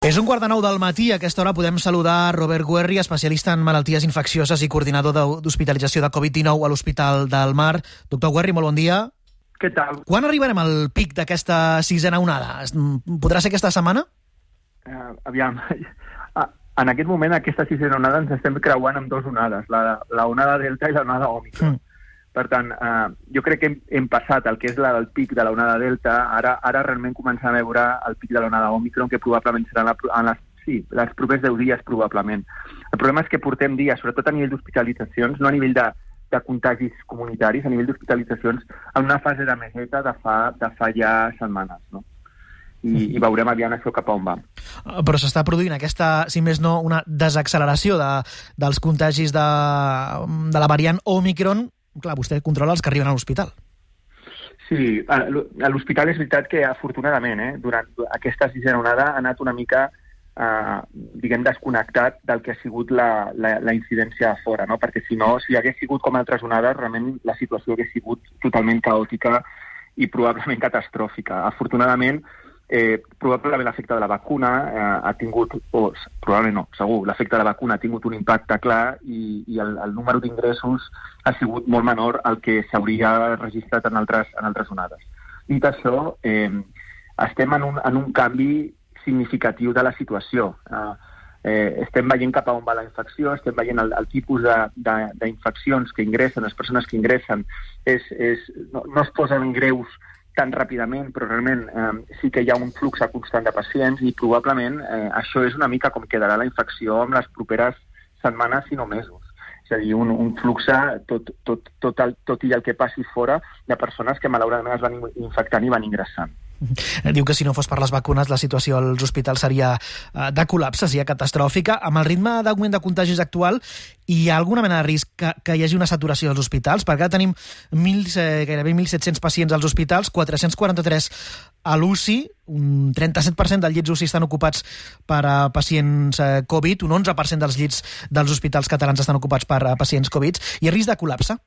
És un quart de nou del matí. A aquesta hora podem saludar Robert Guerri, especialista en malalties infeccioses i coordinador d'hospitalització de Covid-19 a l'Hospital del Mar. Doctor Guerri, molt bon dia. Què tal? Quan arribarem al pic d'aquesta sisena onada? Podrà ser aquesta setmana? Uh, aviam, en aquest moment, aquesta sisena onada ens estem creuant amb dues onades, la, la onada Delta i la onada Omicron. Mm. Per tant, eh, jo crec que hem, hem passat el que és la, el pic de l'onada Delta, ara, ara realment començam a veure el pic de l'onada Omicron, que probablement serà en, la, en les, sí, les propers 10 dies, probablement. El problema és que portem dies, sobretot a nivell d'hospitalitzacions, no a nivell de, de contagis comunitaris, a nivell d'hospitalitzacions, en una fase de meseta de fa, de fa ja setmanes, no? i, i veurem aviat això cap a on va. Ah, però s'està produint aquesta, si més no, una desacceleració de, dels contagis de, de la variant Omicron clar, vostè controla els que arriben a l'hospital. Sí, a l'hospital és veritat que afortunadament eh, durant aquesta sisena onada ha anat una mica eh, diguem, desconnectat del que ha sigut la, la, la incidència a fora, no? perquè si no, si hagués sigut com altres onades, realment la situació hagués sigut totalment caòtica i probablement catastròfica. Afortunadament, probablement l'efecte de la vacuna eh, ha tingut, o probablement no, segur, l'efecte de la vacuna ha tingut un impacte clar i, i el, el número d'ingressos ha sigut molt menor al que s'hauria registrat en altres, en altres onades. Dit això, eh, estem en un, en un canvi significatiu de la situació. Eh, eh, estem veient cap a on va la infecció, estem veient el, el tipus d'infeccions que ingressen, les persones que ingressen, és, és, no, no es posen greus tan ràpidament, però realment eh, sí que hi ha un flux constant de pacients i probablement eh, això és una mica com quedarà la infecció en les properes setmanes, i no mesos. És a dir, un, un flux tot, tot, tot, el, tot i el que passi fora de persones que malauradament es van infectant i van ingressant. Diu que si no fos per les vacunes la situació als hospitals seria eh, de col·lapse, seria catastròfica. Amb el ritme d'augment de contagis actual, hi ha alguna mena de risc que, que hi hagi una saturació dels hospitals? Perquè ara tenim mil, eh, gairebé 1.700 pacients als hospitals, 443 a l'UCI, un 37% dels llits UCI estan ocupats per a pacients eh, Covid, un 11% dels llits dels hospitals catalans estan ocupats per a pacients Covid. Hi ha risc de col·lapse?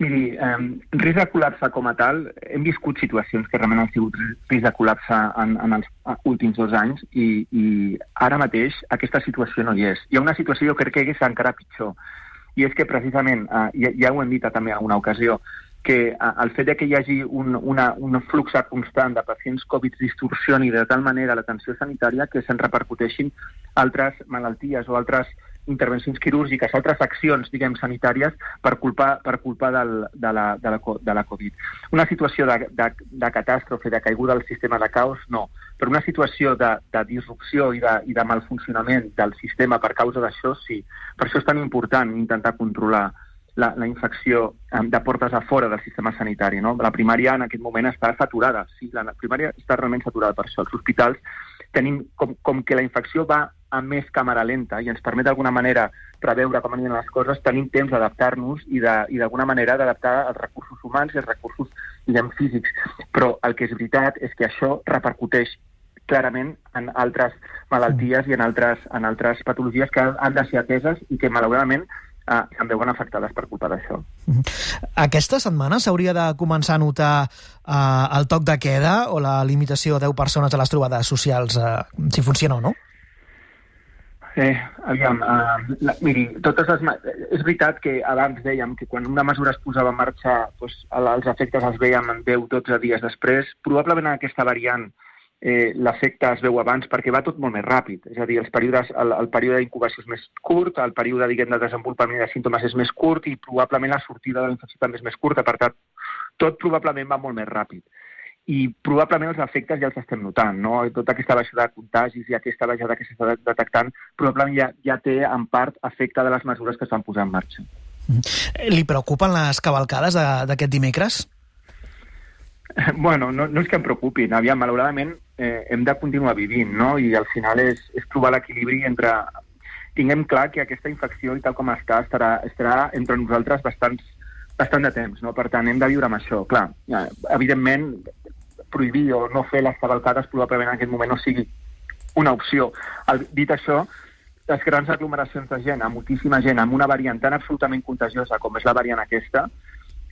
Miri, eh, risc de col·lapse com a tal, hem viscut situacions que realment han sigut risc de col·lapse en, en els últims dos anys i, i ara mateix aquesta situació no hi és. Hi ha una situació jo crec que és encara pitjor i és que precisament, eh, ja, ja ho hem dit també en una ocasió, que eh, el fet de que hi hagi un, una, un flux constant de pacients Covid distorsioni de tal manera l'atenció sanitària que se'n repercuteixin altres malalties o altres intervencions quirúrgiques, altres accions, diguem, sanitàries per culpa, per culpa del, de, la, de, la, de la Covid. Una situació de, de, de catàstrofe, de caiguda del sistema de caos, no. Però una situació de, de disrupció i de, i de malfuncionament del sistema per causa d'això, sí. Per això és tan important intentar controlar la, la infecció de portes a fora del sistema sanitari. No? La primària en aquest moment està saturada. Sí, la primària està realment saturada per això. Els hospitals tenim, com, com que la infecció va a més càmera lenta i ens permet d'alguna manera preveure com aniran les coses, tenim temps d'adaptar-nos i d'alguna manera d'adaptar els recursos humans i els recursos, diguem, físics. Però el que és veritat és que això repercuteix clarament en altres malalties i en altres, en altres patologies que han de ser ateses i que, malauradament, eh, se'n veuen afectades per culpa d'això. Aquesta setmana s'hauria de començar a notar eh, el toc de queda o la limitació a 10 persones a les trobades socials, eh, si funciona o no? Eh, aviam, uh, la, miri, totes les... És veritat que abans dèiem que quan una mesura es posava en marxa doncs, els efectes els veiem en 10-12 dies després. Probablement en aquesta variant eh, l'efecte es veu abans perquè va tot molt més ràpid. És a dir, els períodes, el, el període d'incubació és més curt, el període diguem, de desenvolupament de símptomes és més curt i probablement la sortida de la infecció també és més curta. Per tant, tot probablement va molt més ràpid i probablement els efectes ja els estem notant, no? Tota aquesta baixada de contagis i aquesta baixada que s'està detectant probablement ja, ja té en part efecte de les mesures que es van posar en marxa. Mm-hmm. Li preocupen les cavalcades d'aquest dimecres? Bueno, no, no és que em preocupin. Aviam, malauradament eh, hem de continuar vivint, no? I al final és, és trobar l'equilibri entre... Tinguem clar que aquesta infecció, i tal com està, estarà, estarà entre nosaltres bastants, bastant de temps, no? Per tant, hem de viure amb això. Clar, evidentment, prohibir o no fer les cavalcades probablement en aquest moment no sigui una opció. El, dit això, les grans aglomeracions de gent, amb moltíssima gent, amb una variant tan absolutament contagiosa com és la variant aquesta,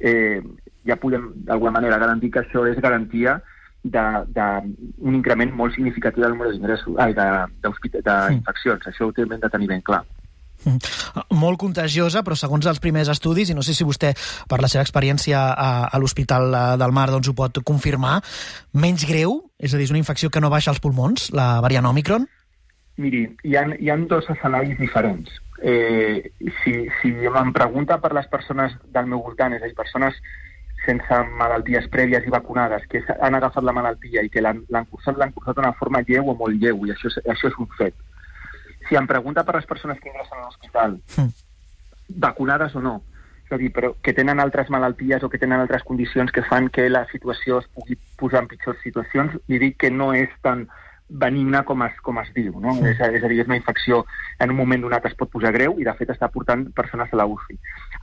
eh, ja podem d'alguna manera garantir que això és garantia d'un increment molt significatiu del número d'infeccions. Mm. Això ho hem de tenir ben clar. Mm. Molt contagiosa, però segons els primers estudis, i no sé si vostè, per la seva experiència a, a l'Hospital del Mar, doncs ho pot confirmar, menys greu, és a dir, és una infecció que no baixa als pulmons, la variant Omicron? Miri, hi ha, hi ha dos escenaris diferents. Eh, si, si em pregunta per les persones del meu voltant, és a dir, persones sense malalties prèvies i vacunades que han agafat la malaltia i que l'han cursat, l'han cursat d'una forma lleu o molt lleu, i això és, això és un fet si em pregunta per les persones que ingressen a l'hospital, mm. vacunades o no, és a dir, però que tenen altres malalties o que tenen altres condicions que fan que la situació es pugui posar en pitjors situacions, li dic que no és tan benigna com es, com es diu. No? Mm. És, és a dir, és una infecció en un moment donat es pot posar greu i, de fet, està portant persones a la UCI.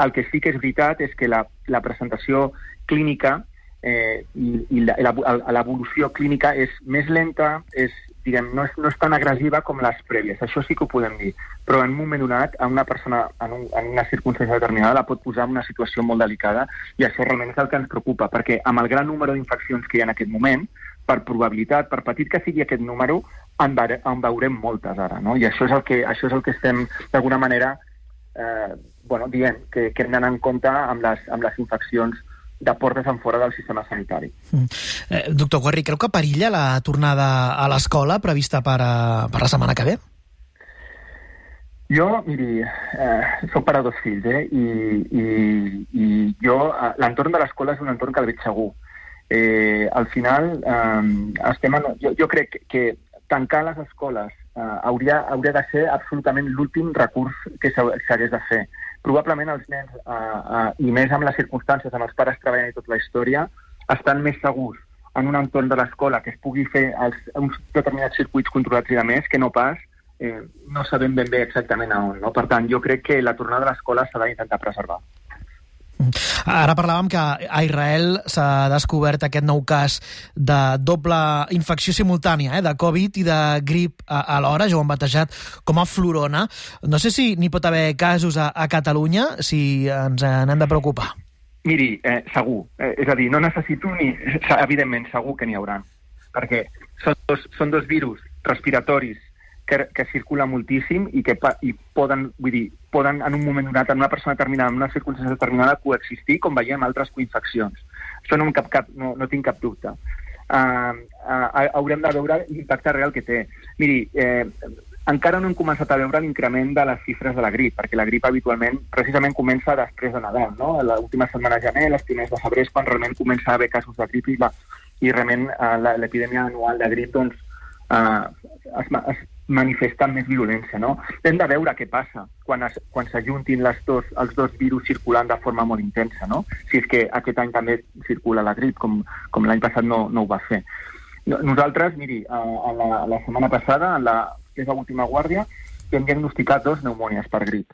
El que sí que és veritat és que la, la presentació clínica eh, i, i l'evolució clínica és més lenta, és diguem, no és, no és tan agressiva com les prèvies, això sí que ho podem dir, però en un moment donat, a una persona en, un, en una circumstància determinada la pot posar en una situació molt delicada i això realment és el que ens preocupa, perquè amb el gran número d'infeccions que hi ha en aquest moment, per probabilitat, per petit que sigui aquest número, en, veure, en veurem moltes ara, no? I això és el que, això és el que estem, d'alguna manera, eh, bueno, dient, que, que hem d'anar en compte amb les, amb les infeccions de portes en fora del sistema sanitari. Mm. Eh, doctor Guerri, creu que perilla la tornada a l'escola prevista per, a, per la setmana que ve? Jo, miri, eh, soc pare dos fills, eh, i, i, i jo, eh, l'entorn de l'escola és un entorn que el veig segur. Eh, al final, eh, estem en, jo, jo crec que tancar les escoles eh, hauria, hauria de ser absolutament l'últim recurs que s'hagués de fer probablement els nens, eh, eh, i més amb les circumstàncies, amb els pares treballant i tota la història, estan més segurs en un entorn de l'escola que es pugui fer els, uns determinats circuits controlats i de més, que no pas eh, no sabem ben bé exactament a on. No? Per tant, jo crec que la tornada a l'escola s'ha d'intentar preservar. Ara parlàvem que a Israel s'ha descobert aquest nou cas de doble infecció simultània, eh, de Covid i de grip a, a l'hora, ja ho han batejat com a florona. No sé si n'hi pot haver casos a, a Catalunya, si ens n'hem de preocupar. Miri, eh, segur. Eh, és a dir, no necessito ni... Evidentment, segur que n'hi haurà. Perquè són dos, són dos virus respiratoris que, que circula moltíssim i que i poden, vull dir, poden en un moment donat, en una persona determinada, en una circumstància determinada, coexistir, com veiem altres coinfeccions. Això no, cap, cap, no, no tinc cap dubte. Uh, uh, haurem de veure l'impacte real que té. Miri, eh, encara no hem començat a veure l'increment de les xifres de la grip, perquè la grip habitualment precisament comença després de Nadal, no? L'última setmana de gener, les primers de febrer, quan realment comença a haver casos de grip i, la, i realment uh, l'epidèmia anual de grip doncs, uh, es, es manifesta més violència. No? Hem de veure què passa quan s'ajuntin les dos, els dos virus circulant de forma molt intensa, no? si és que aquest any també circula la grip, com, com l'any passat no, no ho va fer. Nosaltres, miri, a, a, la, a la setmana passada, en la, que és l'última guàrdia, hem diagnosticat dos pneumònies per grip.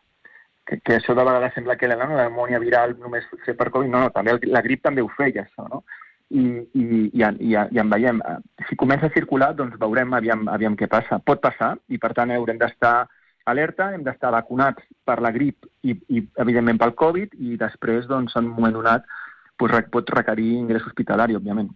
Que, que això de vegades sembla que la, no, la pneumònia viral només fer per Covid, no, no, també la grip també ho feia, això, no? I, i, i, i, i en veiem. Si comença a circular, doncs veurem aviam, aviam què passa. Pot passar i, per tant, haurem d'estar alerta, hem d'estar vacunats per la grip i, i evidentment, pel Covid, i després, doncs, en un moment donat, doncs, pot requerir ingrés hospitalari, òbviament.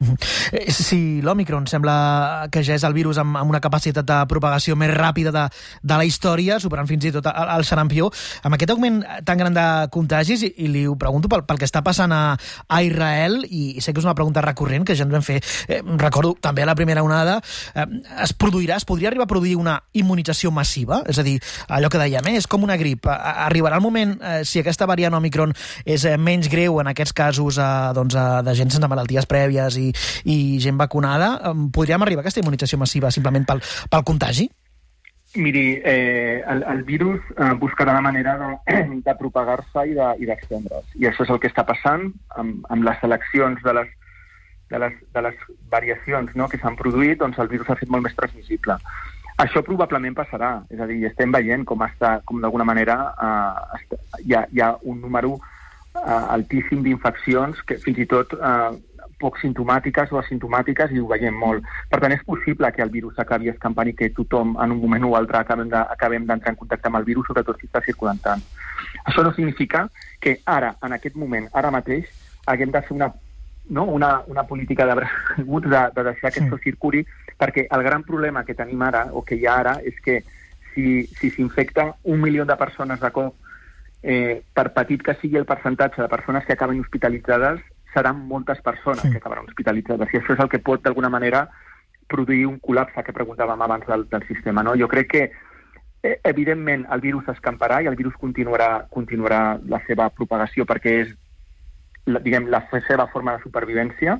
Eh, si l'Omicron sembla que ja és el virus amb, amb una capacitat de propagació més ràpida de, de la història, superant fins i tot el, el sarampió, amb aquest augment tan gran de contagis, i, i li ho pregunto pel, pel que està passant a, a Israel, i, i sé que és una pregunta recurrent que ja ens vam fer, eh, recordo també a la primera onada, eh, es produirà, es podria arribar a produir una immunització massiva? És a dir, allò que dèiem, eh, és com una grip. Arribarà el moment, eh, si aquesta variant Omicron és eh, menys greu en aquests casos eh, doncs, eh, de gent sense malalties prèvies i i, gent vacunada, podríem arribar a aquesta immunització massiva simplement pel, pel contagi? Miri, eh, el, el virus eh, buscarà la manera de, de propagar-se i d'estendre's. De, I això és el que està passant amb, amb les seleccions de les, de les, de les variacions no, que s'han produït, doncs el virus ha fet molt més transmissible. Això probablement passarà, és a dir, estem veient com, està, com d'alguna manera eh, hi, ha, hi ha un número eh, altíssim d'infeccions que fins i tot eh, poc sintomàtiques o asimptomàtiques i ho veiem molt. Per tant, és possible que el virus acabi escampant i que tothom en un moment o altre acabem d'entrar en contacte amb el virus, sobretot si està circulant tant. Això no significa que ara, en aquest moment, ara mateix, haguem de fer una no? una, una política de de, de deixar que això circuli, perquè el gran problema que tenim ara, o que hi ha ara, és que si s'infecta si un milió de persones de cop, eh, per petit que sigui el percentatge de persones que acaben hospitalitzades, seran moltes persones sí. que acabaran hospitalitzades. I això és el que pot, d'alguna manera, produir un col·lapse que preguntàvem abans del, del sistema. No? Jo crec que eh, evidentment el virus escamparà i el virus continuarà, continuarà la seva propagació perquè és la, diguem, la seva forma de supervivència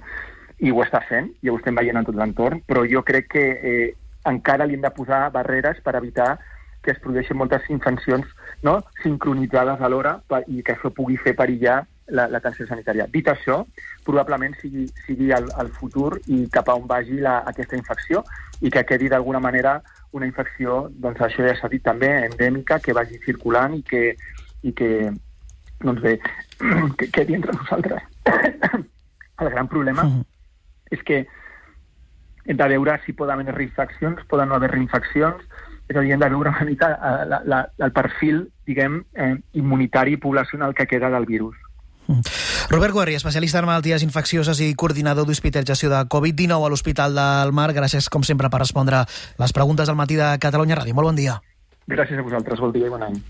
i ho està fent, i ho estem veient en tot l'entorn, però jo crec que eh, encara li hem de posar barreres per evitar que es produeixin moltes infeccions no? sincronitzades alhora i que això pugui fer perillar l'atenció la, sanitària. Dit això, probablement sigui, sigui el, el futur i cap a on vagi la, aquesta infecció i que quedi d'alguna manera una infecció, doncs això ja s'ha dit també, endèmica, que vagi circulant i que, i que doncs bé, que quedi entre nosaltres. el gran problema -huh. és que hem de veure si poden haver reinfeccions, poden no haver reinfeccions, és a dir, hem de veure una mica eh, la, la, el perfil, diguem, eh, immunitari poblacional que queda del virus. Robert Guerri, especialista en malalties infeccioses i coordinador d'hospitalització de Covid-19 a l'Hospital del Mar. Gràcies, com sempre, per respondre les preguntes del matí de Catalunya Ràdio. Molt bon dia. Gràcies a vosaltres. Bon dia i bon any.